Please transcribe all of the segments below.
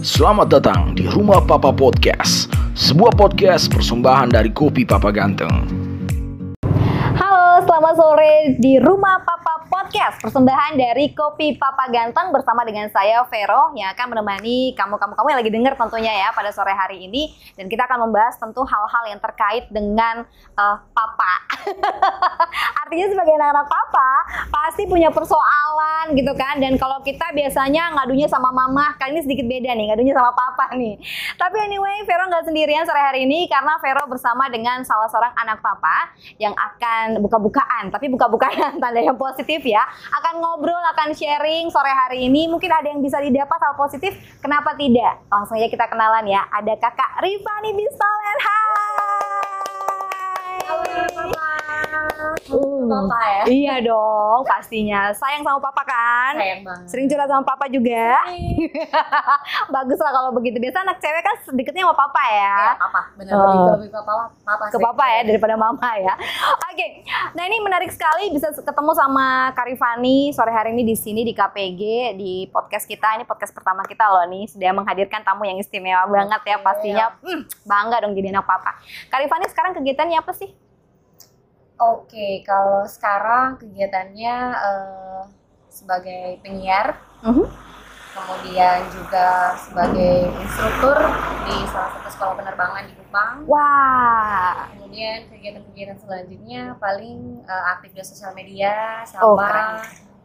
Selamat datang di Rumah Papa Podcast, sebuah podcast persembahan dari Kopi Papa Ganteng. Halo, selamat sore di Rumah Papa Podcast, persembahan dari Kopi Papa Ganteng bersama dengan saya Vero yang akan menemani kamu-kamu kamu yang lagi denger tentunya ya pada sore hari ini dan kita akan membahas tentu hal-hal yang terkait dengan uh, papa. Artinya sebagai anak-anak papa pasti punya persoalan gitu kan dan kalau kita biasanya ngadunya sama mama, kali ini sedikit beda nih, ngadunya sama papa nih. Tapi anyway, Vero nggak sendirian sore hari ini karena Vero bersama dengan salah seorang anak papa yang akan buka-bukaan, tapi buka-bukaan tanda yang positif ya. Akan ngobrol, akan sharing sore hari ini. Mungkin ada yang bisa didapat hal positif, kenapa tidak? Langsung aja kita kenalan ya. Ada kakak Rifani Bistolen. Hai. Uh, Papa ya? Iya dong, pastinya. Sayang sama papa kan? Sayang banget. Sering curhat sama papa juga. Bagus lah kalau begitu. Biasa anak cewek kan sedikitnya sama papa ya. Ya, papa, bener Oh. lebih lebih ke papa, papa Ke papa ya daripada mama ya. Oke. Nah, ini menarik sekali bisa ketemu sama Karifani sore hari ini di sini di KPG di podcast kita. Ini podcast pertama kita loh nih. Sudah menghadirkan tamu yang istimewa banget ya pastinya. Hmm, bangga dong jadi anak papa. Karifani sekarang kegiatannya apa sih? Oke, kalau sekarang kegiatannya eh, sebagai penyiar, Mhm. kemudian juga sebagai instruktur di salah satu sekolah penerbangan di Kupang. Wah. Kemudian kegiatan-kegiatan selanjutnya paling eh, aktif di sosial media Oh, sama keren.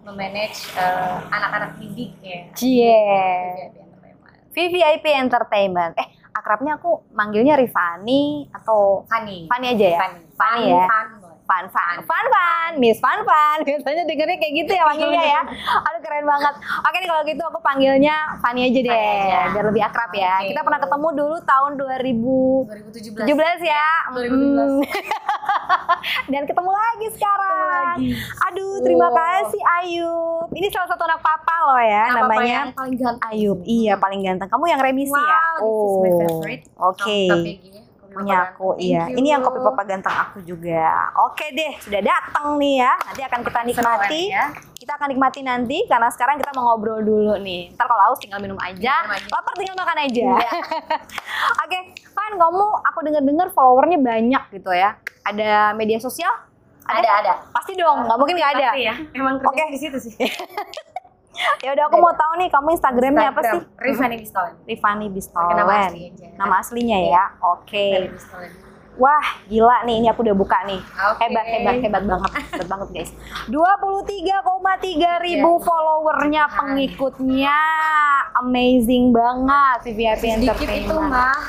memanage eh, anak-anak didik ya. Cie. VVIP Entertainment. VVIP Entertainment. Eh, akrabnya aku manggilnya Rifani atau Fanny. Fani aja ya? Fanny. Fani ya? Fan, boy. Fan Fan, Fan Fan, Miss Fan Fan. Biasanya dengernya kayak gitu ya panggilnya ya. Aduh keren banget. Oke nih kalau gitu aku panggilnya Fani aja deh, Fani aja. biar lebih akrab ya. Oke. Kita pernah ketemu dulu tahun 2017 2017. ya. 2017. Mm. Dan ketemu lagi sekarang. Ketemu lagi. Aduh, terima Wow. kasih Ayub. Ini salah satu anak papa loh ya, papa namanya yang paling ganteng. Ayub. Iya, paling ganteng. Kamu yang remisi ya? Wow, this is my favorite. Oke. KPG ya, kopi Punya papa aku, ganteng. iya. Thank Ini yang kopi papa ganteng aku juga. Oke deh, sudah datang nih ya. Nanti akan kita nikmati. Ya. Kita akan nikmati nanti karena sekarang kita mau ngobrol dulu nih. Ntar kalau haus tinggal minum aja, Minum aja. lapar tinggal makan aja. Iya. Oke, Fan, kamu aku dengar-dengar followernya banyak gitu ya. Ada media sosial? Ada, ada. Pasti dong, nggak mungkin nggak ada. Pasti ya. Emang kerja Oke. di situ sih. Ya udah aku mau tahu nih kamu Instagramnya apa sih? Instagram, Rifani Bistolen. Rifani Bistolen. Nama asli aja. Nama aslinya Iya. ya. Oke. Rifani Bistolen. Wah, gila nih ini aku udah buka nih. Oke. Hebat, hebat, hebat banget. Hebat banget, guys. 23,3 ribu Iya. followernya, pengikutnya. Amazing banget VVIP Sedikit itu Entertainment. mah.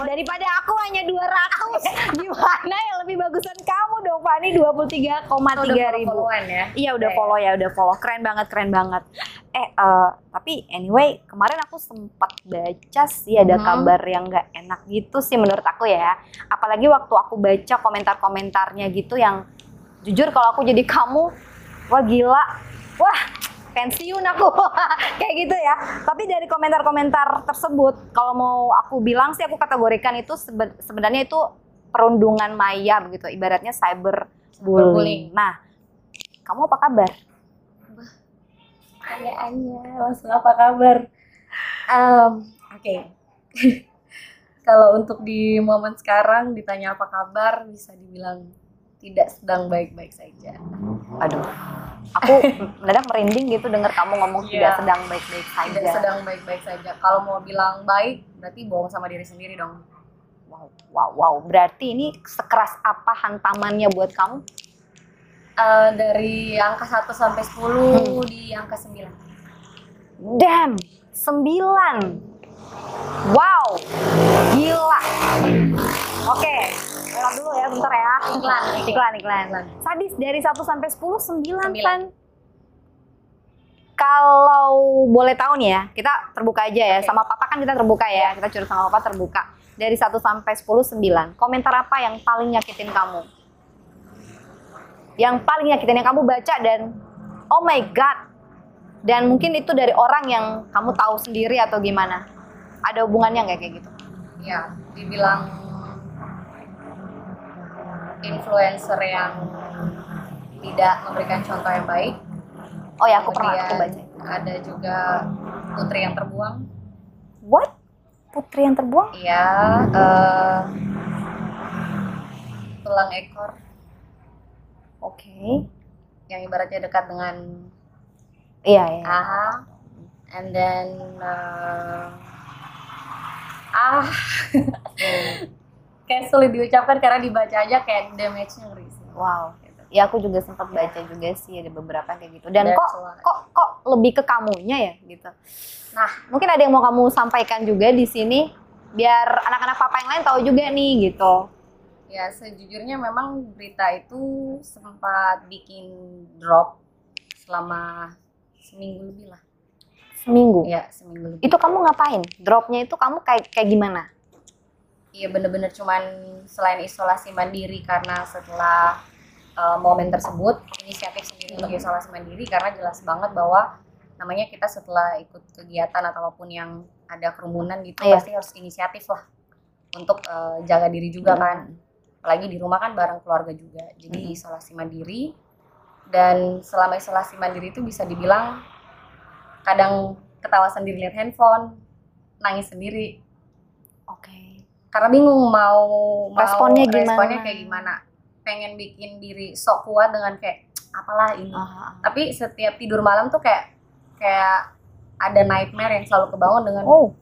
Daripada aku hanya 200. Gimana yang lebih bagusan kamu dong, Fani? 23,3 Udah ribu. ya. Iya udah Oke. follow ya, udah follow. Keren banget, keren banget. Eh, eh, tapi anyway, kemarin aku sempat baca sih ada Mhm. kabar yang nggak enak gitu sih menurut aku ya. Apalagi waktu aku baca komentar-komentarnya gitu yang jujur kalau aku jadi kamu, wah gila, wah pensiun aku kayak gitu ya. Tapi dari komentar-komentar tersebut, kalau mau aku bilang sih aku kategorikan itu sebe- sebenarnya itu perundungan maya begitu, ibaratnya cyber bullying. Cyberbullying. Nah, kamu apa kabar? Pertanyaannya langsung apa kabar? Em, Oke. Kalau untuk di momen sekarang ditanya apa kabar, bisa dibilang tidak sedang baik-baik saja. Aduh, aku mendadak merinding gitu dengar kamu ngomong Iya. tidak sedang baik-baik saja. Tidak sedang baik-baik saja. Kalau mau bilang baik, berarti bohong sama diri sendiri dong. Wow, wow, wow. Berarti ini sekeras apa hantamannya buat kamu? Eh, dari angka 1 sampai 10 di angka 9. Damn, 9. Wow, gila. Oke, lewat dulu ya bentar ya. Iklan. iklan, iklan. Iklan. Sadis dari 1 sampai 10, 9 Sembilan. kan? Kalau boleh tahu nih ya, kita terbuka aja ya. Oke. Sama papa kan kita terbuka ya. Kita curhat sama papa terbuka. Dari 1 sampai 10, 9. Komentar apa yang paling nyakitin kamu? Yang paling nyakitin yang kamu baca dan oh my god. Dan mungkin itu dari orang yang kamu tahu sendiri atau gimana? Ada hubungannya nggak kayak gitu? Ya, dibilang influencer yang tidak memberikan contoh yang baik Oh ya, aku pernah aku Kemudian baca. Ada juga Putri yang terbuang. What? Putri yang terbuang? Iya, eh, tulang ekor Oke. yang ibaratnya dekat dengan Iya, iya. aha, and then eh, ah, kayak sulit diucapkan karena dibaca aja kayak damage-nya ngeri sih. Wow. Gitu. Ya aku juga sempat baca juga sih ada beberapa kayak gitu. Dan That's kok kok kok lebih ke kamunya ya gitu. Nah, Mungkin ada yang mau kamu sampaikan juga di sini biar anak-anak papa yang lain tahu juga nih gitu. ya sejujurnya memang berita itu sempat bikin drop selama seminggu lebih lah. Seminggu. Ya, seminggu lebih. Itu kamu ngapain? Dropnya itu kamu kayak kayak gimana? Iya bener-bener cuman selain isolasi mandiri karena setelah uh, momen tersebut inisiatif sendiri untuk isolasi mandiri karena jelas banget bahwa namanya kita setelah ikut kegiatan atau apa pun yang ada kerumunan gitu Iya. pasti harus inisiatif lah untuk uh, jaga diri juga kan apalagi di rumah kan bareng keluarga juga jadi Mhm. isolasi mandiri dan selama isolasi mandiri itu bisa dibilang kadang ketawa sendiri lihat handphone nangis sendiri. Karena bingung mau mau Responnya gimana? responnya kayak gimana pengen bikin diri sok kuat dengan kayak apalah ini Aha. tapi setiap tidur malam tuh kayak kayak ada nightmare yang selalu kebangun dengan Oh,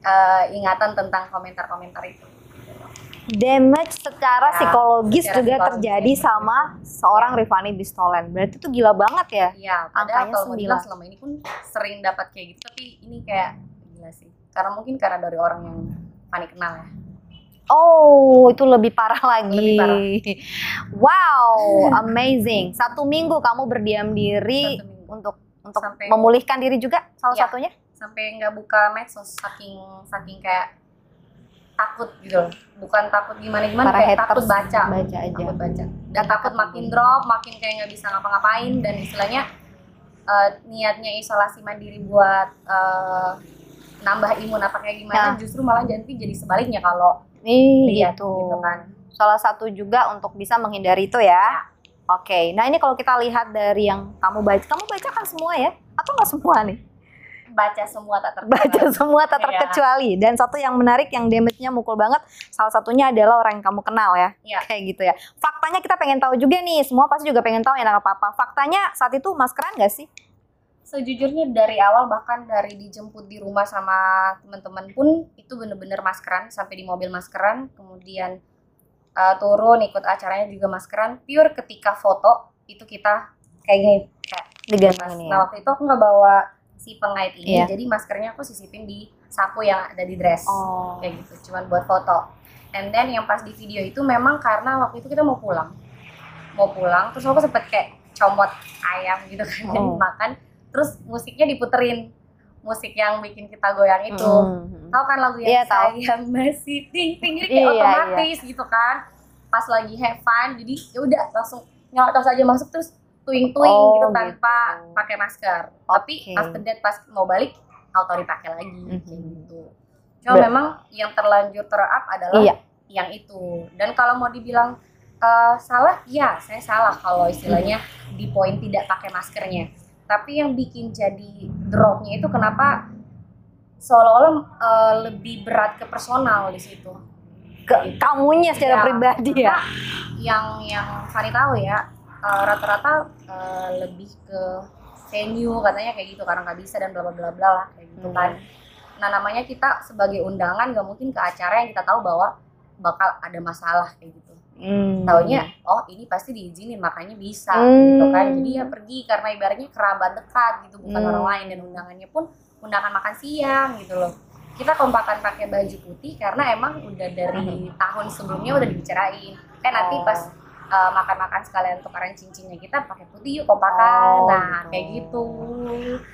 eh, ingatan tentang komentar-komentar itu damage secara Ya, psikologis secara juga psikologis. terjadi sama seorang Rifani Bistolen. Berarti itu gila banget ya. Iya, Angkanya mau sembilan. selama ini pun sering dapat kayak gitu tapi ini kayak gila sih karena mungkin karena dari orang yang panik kenal ya Oh, itu lebih parah lagi. Lebih parah. Wow, amazing. Satu minggu kamu berdiam diri untuk untuk Sampai- memulihkan diri juga salah Iya. satunya. sampai nggak buka medsos saking saking kayak takut gitu bukan takut gimana gimana Para kayak takut baca baca aja. takut baca dan takut makin drop makin kayak nggak bisa ngapa-ngapain dan istilahnya eh, niatnya isolasi mandiri buat eh, nambah imun apa kayak Ya. gimana justru malah nanti jadi sebaliknya kalau Nih, lihat gitu. gitu kan Salah satu juga untuk bisa menghindari itu ya. Oke, nah ini kalau kita lihat dari yang kamu baca, kamu baca kan semua ya? Atau nggak semua nih? baca semua tak Baca terkecuali semua tak Iya. terkecuali. Dan satu yang menarik yang damage-nya mukul banget, salah satunya adalah orang yang kamu kenal ya. Iya. Kayak gitu ya. Faktanya kita pengen tahu juga nih, semua pasti juga pengen tahu ya apa-apa. Faktanya saat itu maskeran nggak sih? Sejujurnya dari awal bahkan dari dijemput di rumah sama teman-teman pun itu bener-bener maskeran sampai di mobil maskeran kemudian uh, turun ikut acaranya juga maskeran pure ketika foto itu kita kayak gini kayak Digantung mas. ini nah ya. waktu itu aku nggak bawa si pengait ini Iya. jadi maskernya aku sisipin di saku yang ada di dress Oh. kayak gitu cuman buat foto and then yang pas di video itu memang karena waktu itu kita mau pulang mau pulang terus aku sempet kayak comot ayam gitu kan Oh. makan terus musiknya diputerin musik yang bikin kita goyang itu Mm. tahu kan lagu yang Iya, tahu. saya masih ting ting jadi kayak Iya, otomatis gitu kan pas lagi have fun jadi ya udah langsung nyalakan saja masuk terus tuing tuing Oh, gitu tanpa gitu. pakai masker tapi Oke. after that pas mau balik auto dipakai lagi kayak Mhm. gitu cuma Ber- memang yang terlanjur terap adalah Iya. yang itu dan kalau mau dibilang eh, salah ya saya salah kalau istilahnya di poin tidak pakai maskernya tapi yang bikin jadi dropnya itu kenapa seolah-olah eh, lebih berat ke personal di situ Ke kamunya secara Ya, pribadi ya. yang yang Fani tahu ya eh, rata-rata eh, lebih ke venue katanya kayak gitu karena nggak bisa dan bla bla bla bla lah kayak gitu Hmm. kan nah namanya kita sebagai undangan nggak mungkin ke acara yang kita tahu bahwa bakal ada masalah kayak gitu Hmm. taunya oh ini pasti diizinin makanya bisa Hmm. gitu kan jadi ya pergi karena ibaratnya kerabat dekat gitu bukan Hmm. orang lain dan undangannya pun undangan makan siang gitu loh kita kompakan pakai baju putih karena emang udah dari tahun sebelumnya udah dibicarain eh nanti Oh. pas uh, makan-makan sekalian tukaran cincinnya kita pakai putih yuk kompakan Oh, nah gitu. kayak gitu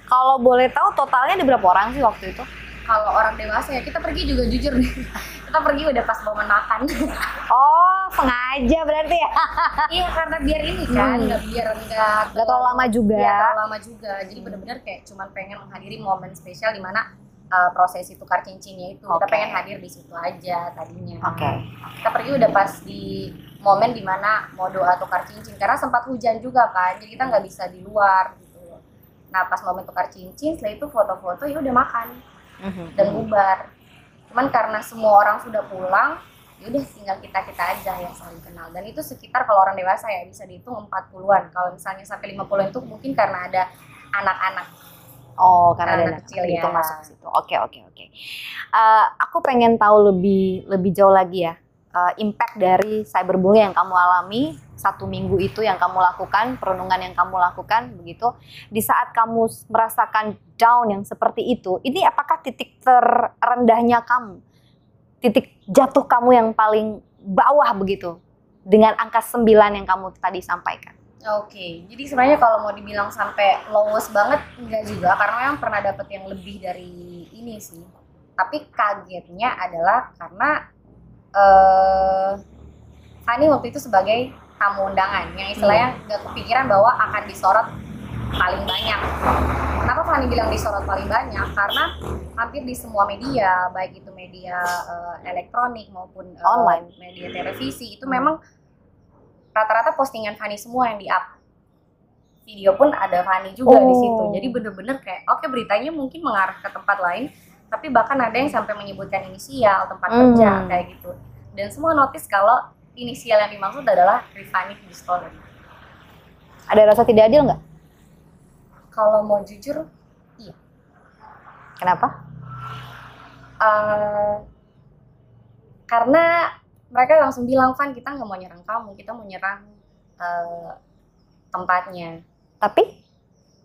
Kalau boleh tahu totalnya ada berapa orang sih waktu itu? kalau orang dewasa ya kita pergi juga jujur nih kita pergi udah pas momen makan Oh, sengaja berarti ya. iya karena biar ini kan Hmm. nggak biar nggak Gak terlalu lama juga. Iya, terlalu lama juga. Jadi benar-benar kayak cuman pengen menghadiri momen spesial di mana uh, prosesi tukar cincinnya itu. Kita Oke. pengen hadir di situ aja tadinya. Oke. Kita pergi udah pas di momen di mana mau doa tukar cincin karena sempat hujan juga kan. Jadi kita nggak bisa di luar gitu. nah pas momen tukar cincin setelah itu foto-foto ya udah makan Mhm. dan bubar cuman karena semua orang sudah pulang ya udah tinggal kita kita aja yang saling kenal dan itu sekitar kalau orang dewasa ya bisa dihitung 40-an kalau misalnya sampai 50-an itu mungkin karena ada anak-anak Oh, karena ada Anak anak kecil, itu ya. masuk ke situ. Oke, oke, oke. Eh, aku pengen tahu lebih lebih jauh lagi ya. Eh, impact dari cyberbullying yang kamu alami satu minggu itu yang kamu lakukan, perundungan yang kamu lakukan begitu. Di saat kamu merasakan down yang seperti itu, ini apakah titik terendahnya kamu? Titik jatuh kamu yang paling bawah begitu dengan angka 9 yang kamu tadi sampaikan. Oke, jadi sebenarnya kalau mau dibilang sampai lowest banget enggak juga karena memang pernah dapet yang lebih dari ini sih. Tapi kagetnya adalah karena eh Fani waktu itu sebagai tamu undangan yang istilahnya nggak kepikiran bahwa akan disorot paling banyak. Kenapa Fani bilang disorot paling banyak? Karena hampir di semua media, baik itu media eh, elektronik maupun eh, Online. media televisi itu Hmm. memang rata-rata postingan Fanny semua yang di up video pun ada Fanny juga di situ Oh. jadi bener-bener kayak oke beritanya mungkin mengarah ke tempat lain tapi bahkan ada yang sampai menyebutkan inisial tempat Hmm. kerja kayak gitu dan semua notice kalau inisial yang dimaksud adalah Rifani story Ada rasa tidak adil nggak? kalau mau jujur Kenapa? eh, karena mereka langsung bilang Van kita nggak mau nyerang kamu kita mau nyerang eh, tempatnya Tapi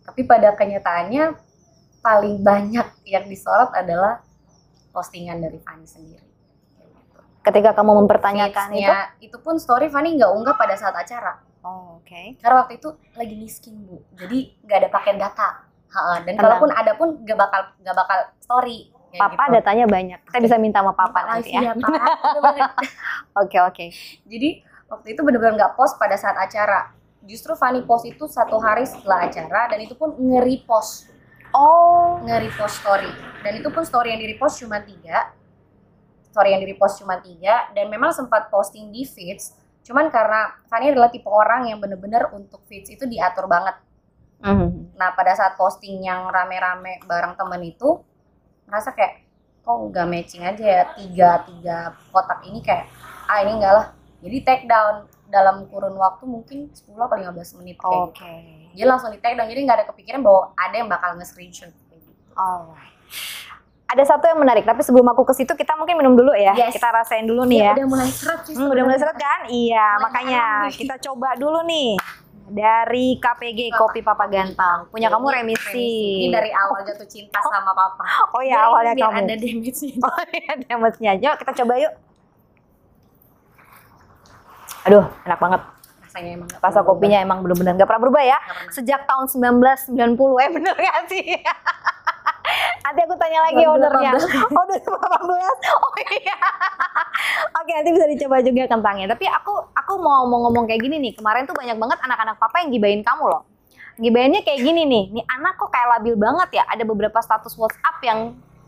tapi pada kenyataannya paling banyak yang disorot adalah postingan dari Fanny sendiri. Ketika kamu mempertanyakan itu, itu pun story Fanny nggak unggah pada saat acara oh, oke. karena waktu itu lagi miskin bu jadi nggak ada pakaian data Ha, dan Tenang. kalaupun ada pun nggak bakal nggak bakal story Kayak Papa gitu. datanya banyak. Kita bisa minta sama Papa Minta nanti ya. Bener-bener. Oke oke. jadi waktu itu benar-benar nggak post pada saat acara justru Fanny post itu satu hari setelah acara dan itu pun nge-repost Oh. nge-repost story dan itu pun story yang di-repost cuma tiga story yang di-repost cuma tiga dan memang sempat posting di feeds cuman karena Fanny adalah tipe orang yang bener-bener untuk feeds itu diatur banget Mhm. nah pada saat posting yang rame-rame bareng temen itu merasa kayak kok nggak matching aja ya tiga tiga kotak ini kayak ah ini enggak lah jadi take down dalam kurun waktu mungkin 10 atau 15 menit kayak gitu. Oke. Jadi langsung di tag dan jadi nggak ada kepikiran bahwa ada yang bakal nge-screenshot kayak gitu. Alright. Ada satu yang menarik, tapi sebelum aku ke situ kita mungkin minum dulu ya. Yes. Kita rasain dulu nih ya. udah mulai seret sih. Hmm, udah mulai seret kan? Iya, Mulai makanya kita coba dulu nih dari KPG Apa? Kopi Papa Ganteng. Punya kamu remisi. Ini dari awal jatuh cinta sama papa. Oh ya, Jadi awalnya biar kamu. ada damage-nya. Oh iya, damage-nya. Yuk kita coba yuk. Aduh, enak banget. Rasanya emang Rasa kopinya emang bener-bener nggak pernah berubah ya. Pernah. Sejak tahun 1990 eh bener gak sih? Nanti aku tanya lagi 2018. ownernya. Oh 2018. Oh iya. Oke nanti bisa dicoba juga kentangnya. Tapi aku aku mau mau ngomong kayak gini nih. Kemarin tuh banyak banget anak-anak papa yang gibain kamu loh. Gibainnya kayak gini nih. Nih anak kok kayak labil banget ya. Ada beberapa status WhatsApp yang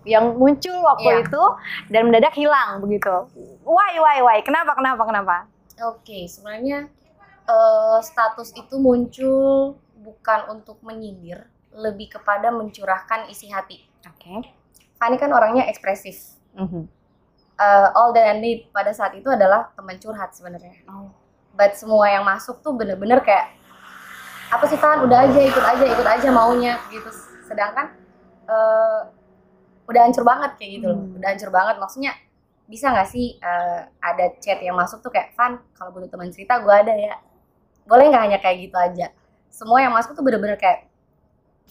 yang muncul waktu Iya. itu dan mendadak hilang begitu. Why why why? Kenapa kenapa kenapa? Oke, sebenarnya eh, status itu muncul bukan untuk menyindir, lebih kepada mencurahkan isi hati. Oke. Fanny kan orangnya ekspresif. Mhm. Eh, all that I need pada saat itu adalah teman curhat sebenarnya. Oh. But semua yang masuk tuh bener-bener kayak apa sih Fan? Udah aja ikut aja ikut aja maunya gitu. Sedangkan eh, udah hancur banget kayak gitu loh. Hmm. Udah hancur banget. Maksudnya bisa nggak sih eh, ada chat yang masuk tuh kayak Fan kalau butuh teman cerita gue ada ya. Boleh nggak hanya kayak gitu aja. Semua yang masuk tuh bener-bener kayak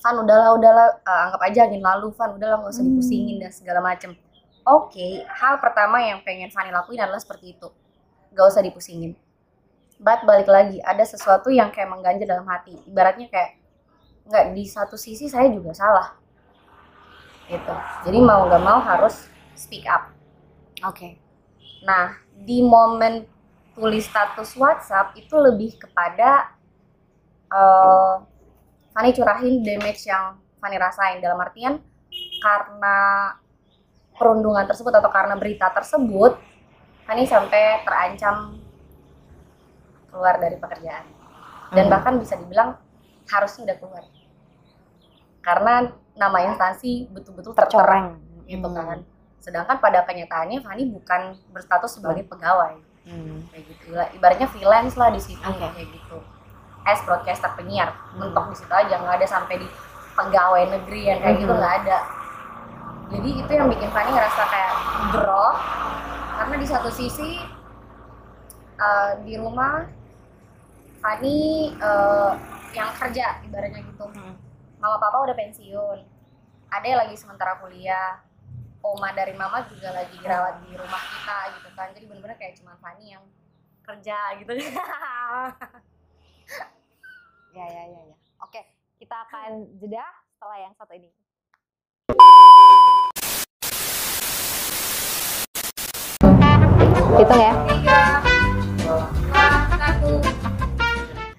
Fan udahlah udahlah eh, anggap aja angin lalu Fan udahlah nggak usah Hmm. dipusingin dan segala macem. Oke, hal pertama yang pengen Fanny lakuin adalah seperti itu. Gak usah dipusingin. But balik lagi, ada sesuatu yang kayak mengganjal dalam hati. Ibaratnya kayak, nggak di satu sisi saya juga salah. Gitu. Jadi mau gak mau harus speak up. Oke. Nah, di momen tulis status WhatsApp itu lebih kepada eh Fanny curahin damage yang Fanny rasain. Dalam artian karena perundungan tersebut atau karena berita tersebut Fanny sampai terancam keluar dari pekerjaan. Dan Hmm. bahkan bisa dibilang harusnya udah keluar. Karena nama instansi betul-betul tercoreng. gitu Hmm. kan. Sedangkan pada kenyataannya Fani bukan berstatus sebagai pegawai. Hmm. kayak gitu. Iba- ibaratnya freelance lah di situ Oke. kayak gitu as broadcaster penyiar. Hmm. mentok di situ aja nggak ada sampai di pegawai negeri yang kayak gitu Mhm. nggak ada. Jadi itu yang bikin Fani ngerasa kayak drop karena di satu sisi eh, di rumah Fani eh, yang kerja ibaratnya gitu. Hmm. mama papa udah pensiun. Ada yang lagi sementara kuliah. Oma dari mama juga lagi dirawat di rumah kita gitu kan. Jadi bener-bener kayak cuma Fani yang kerja gitu Ya, ya, ya, ya. Oke, kita akan jeda setelah yang satu ini. Hitung ya.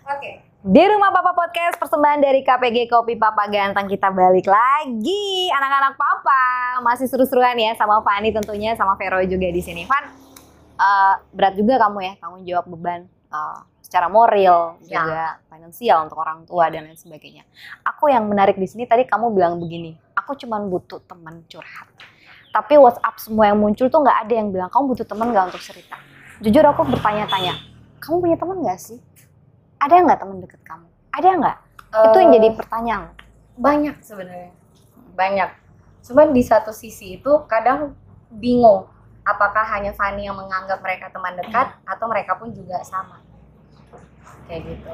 oke Di Rumah Papa Podcast, persembahan dari KPG Kopi Papa Ganteng. Kita balik lagi, anak-anak Papa. Masih seru-seruan ya sama Fani tentunya, sama Vero juga di sini. Van, eh, berat juga kamu ya, tanggung jawab beban eh, secara moral, Ya. juga finansial untuk orang tua dan lain sebagainya. Aku yang menarik di sini tadi kamu bilang begini, aku cuma butuh teman curhat. Tapi WhatsApp semua yang muncul tuh nggak ada yang bilang kamu butuh teman nggak untuk cerita. Jujur aku bertanya-tanya, kamu punya teman nggak sih? Ada nggak teman deket kamu? Ada nggak? Itu yang Eh, jadi pertanyaan. banyak sebenarnya banyak cuman di satu sisi itu kadang bingung apakah hanya Fani yang menganggap mereka teman dekat atau mereka pun juga sama kayak gitu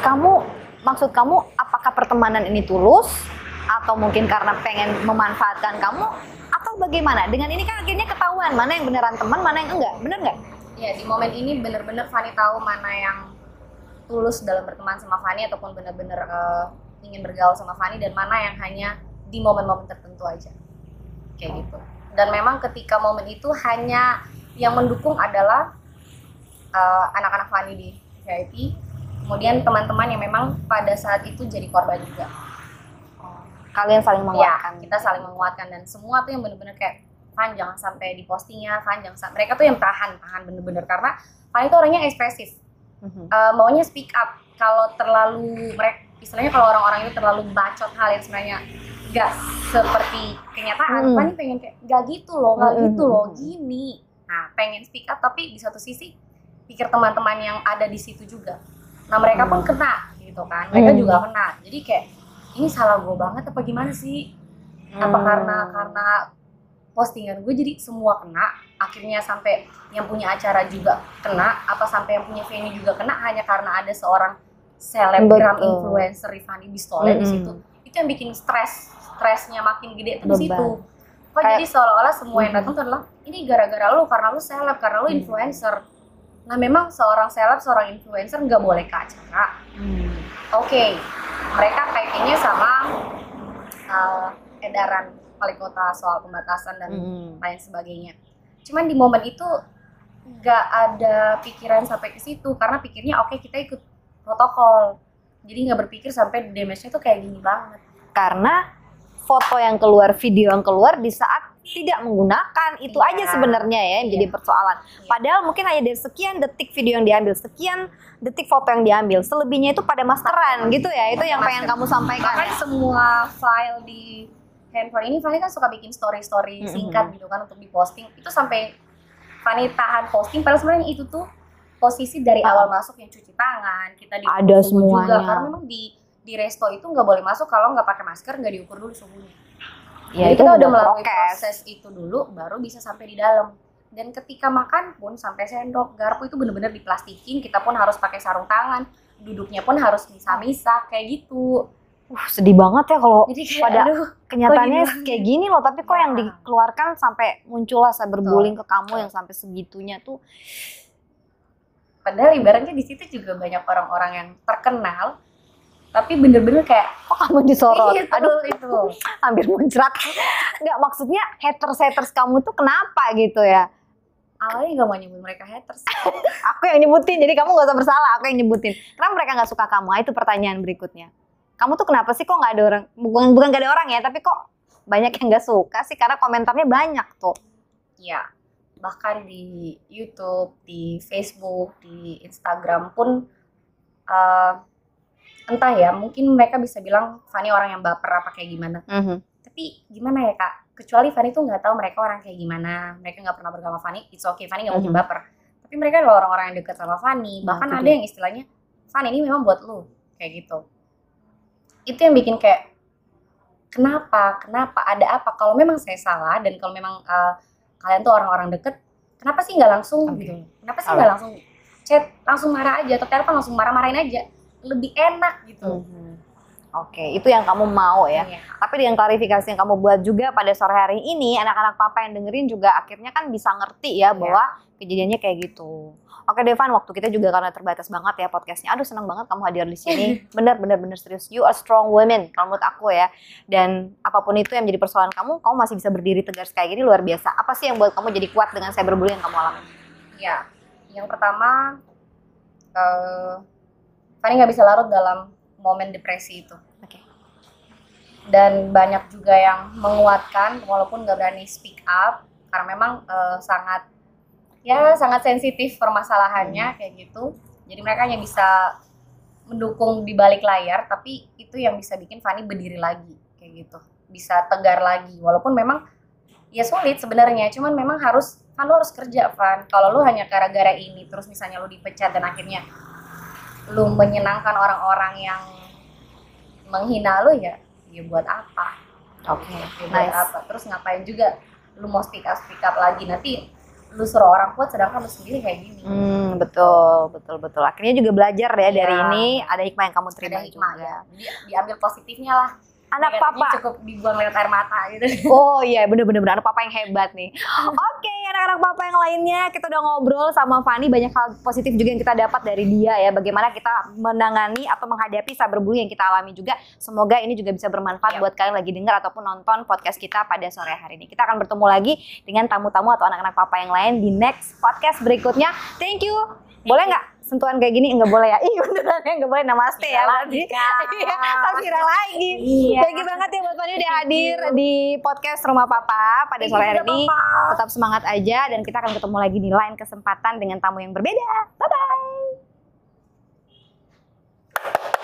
Kamu maksud kamu apakah pertemanan ini tulus atau mungkin karena pengen memanfaatkan kamu atau bagaimana? Dengan ini kan akhirnya ketahuan mana yang beneran teman, mana yang enggak. Bener nggak? ya di momen ini bener-bener Fani tahu mana yang tulus dalam berteman sama Fani ataupun bener-bener eh, ingin bergaul sama Fani dan mana yang hanya di momen-momen tertentu aja kayak gitu dan memang ketika momen itu hanya yang mendukung adalah eh, anak-anak Fani di VIP kemudian teman-teman yang memang pada saat itu jadi korban juga. Kalian saling ya menguatkan. kita saling menguatkan dan semua tuh yang bener-bener kayak Fan jangan sampai di postingnya Fan jangan sampai mereka tuh yang tahan tahan bener-bener. Karena Fan itu orangnya ekspresif. Eh, maunya speak up. Kalau terlalu mereka istilahnya kalau orang-orang itu terlalu bacot hal yang sebenarnya nggak seperti kenyataan Hmm. Fan ini pengen kayak nggak gitu loh nggak Hmm, gitu loh gini. Nah pengen speak up tapi di satu sisi pikir teman-teman yang ada di situ juga nah mereka pun kena gitu kan mereka Hmm. juga kena jadi kayak ini salah gue banget apa gimana sih apa Hmm. karena karena postingan gue jadi semua kena akhirnya sampai yang punya acara juga kena apa sampai yang punya venue juga kena hanya karena ada seorang selebgram Betul. influencer Rifani Bistole di Mm-mm. situ itu yang bikin stres stresnya makin gede tuh di situ kok jadi seolah-olah semua yang Mhm. datang tuh adalah ini gara-gara lu karena lu seleb karena lu Hmm. influencer nah memang seorang seleb seorang influencer nggak boleh ke acara Hmm. Oke, mereka kaitannya sama uh, edaran wali kota soal pembatasan dan Hmm. lain sebagainya. Cuman di momen itu nggak ada pikiran sampai ke situ karena pikirnya oke kita ikut protokol. Jadi nggak berpikir sampai damage-nya tuh kayak gini banget. Karena foto yang keluar, video yang keluar di saat tidak menggunakan itu Iya. aja sebenarnya ya yang jadi Iya. persoalan. Padahal mungkin hanya dari sekian detik video yang diambil, sekian detik foto yang diambil, selebihnya itu pada maskeran gitu ya. Itu yang pengen kamu sampaikan. Bahkan semua file di handphone ini Fani kan suka bikin story-story singkat gitu kan untuk diposting. Itu sampai Fani tahan posting padahal sebenarnya itu tuh posisi dari Ah. awal masuk yang cuci tangan, kita di Ada suhu juga semuanya. karena memang di di resto itu nggak boleh masuk kalau nggak pakai masker, nggak diukur dulu suhunya. Ya Jadi itu kita udah melalui prokes. proses itu dulu baru bisa sampai di dalam. Dan ketika makan pun sampai sendok, garpu itu bener-bener diplastikin, kita pun harus pakai sarung tangan, duduknya pun harus misah-misah kayak gitu. Uh, sedih banget ya kalau Pada- aduh, kenyataannya kayak gini loh tapi kok Ya. yang dikeluarkan sampai muncullah cyberbullying ke kamu Betul. yang sampai segitunya tuh padahal ibaratnya di situ juga banyak orang-orang yang terkenal tapi bener-bener kayak kok kamu disorot? "Ih, itu, aduh itu. hampir muncrat. Nggak maksudnya haters haters kamu tuh kenapa gitu ya? Awalnya nggak mau nyebut mereka haters. Aku yang nyebutin jadi kamu nggak usah bersalah aku yang nyebutin. Kenapa mereka nggak suka kamu? Ah, itu pertanyaan berikutnya. Kamu tuh kenapa sih kok nggak ada orang bukan bukan nggak ada orang ya tapi kok banyak yang nggak suka sih? Karena komentarnya banyak tuh. Ya bahkan di YouTube di Facebook di Instagram pun eh, entah ya mungkin mereka bisa bilang Fanny orang yang baper apa kayak gimana. Mhm. tapi gimana ya kak? Kecuali Fanny tuh nggak tahu mereka orang kayak gimana. Mereka nggak pernah bergaul sama Fanny it's okay Fanny nggak mungkin Mhm. baper. Tapi mereka adalah orang-orang yang dekat sama Fanny. Nah, bahkan itu ada yang istilahnya Fanny ini memang buat lu kayak gitu. Itu yang bikin kayak kenapa? Kenapa? Ada apa? Kalau memang saya salah dan kalau memang uh, kalian tuh orang-orang deket kenapa sih nggak langsung Oke. gitu? Kenapa sih nggak langsung chat? Langsung marah aja atau telepon langsung marah-marahin aja lebih enak gitu Mhm. Oke, itu yang kamu mau ya. Iya. Tapi dengan klarifikasi yang kamu buat juga pada sore hari ini, anak-anak papa yang dengerin juga akhirnya kan bisa ngerti ya bahwa kejadiannya kayak gitu. Oke Devan, waktu kita juga karena terbatas banget ya podcastnya. Aduh seneng banget kamu hadir di sini. Bener bener bener serius. You are strong women kalau menurut aku ya. Dan apa pun itu yang menjadi persoalan kamu, kamu masih bisa berdiri tegar kayak gini luar biasa. Apa sih yang buat kamu jadi kuat dengan cyberbullying yang kamu alami? Ya, yang pertama, eh Fanny nggak bisa larut dalam momen depresi itu. Oke. Dan banyak juga yang menguatkan, walaupun nggak berani speak up, karena memang eh, sangat, ya sangat sensitif permasalahannya kayak gitu. Jadi mereka hanya bisa mendukung di balik layar, tapi itu yang bisa bikin Fanny berdiri lagi kayak gitu, bisa tegar lagi. Walaupun memang ya sulit sebenarnya, cuman memang harus kan lu harus kerja Van kalau lu hanya gara-gara ini terus misalnya lu dipecat dan akhirnya lu menyenangkan orang-orang yang menghina lu ya ya buat apa Oke, ya buat nice. apa terus ngapain juga lu mau speak up speak up lagi nanti lu suruh orang kuat sedangkan lu sendiri kayak gini Hmm, betul, betul, betul. Akhirnya juga belajar ya dari Iya. ini, ada hikmah yang kamu terima ada hikmah juga. ya diambil positifnya lah Anak Negatifnya papa. cukup dibuang lewat air mata gitu Oh iya, bener-bener anak papa yang hebat nih. Oke, anak-anak papa yang lainnya, kita udah ngobrol sama Fani banyak hal positif juga yang kita dapat dari dia ya. Bagaimana kita menangani atau menghadapi cyberbullying yang kita alami juga. Semoga ini juga bisa bermanfaat Iya. buat kalian lagi dengar ataupun nonton podcast kita pada sore hari ini. Kita akan bertemu lagi dengan tamu-tamu atau anak-anak papa yang lain di next podcast berikutnya. Thank you. Boleh nggak sentuhan kayak gini nggak boleh ya. Ih beneran ya nggak boleh. Namaste ya Lagi, iya kan kira lagi. Iya. thank you banget ya buat Fanny udah hadir di podcast Rumah Papa pada sore hari ini. Tetap semangat aja dan kita akan ketemu lagi di lain kesempatan dengan tamu yang berbeda. Bye bye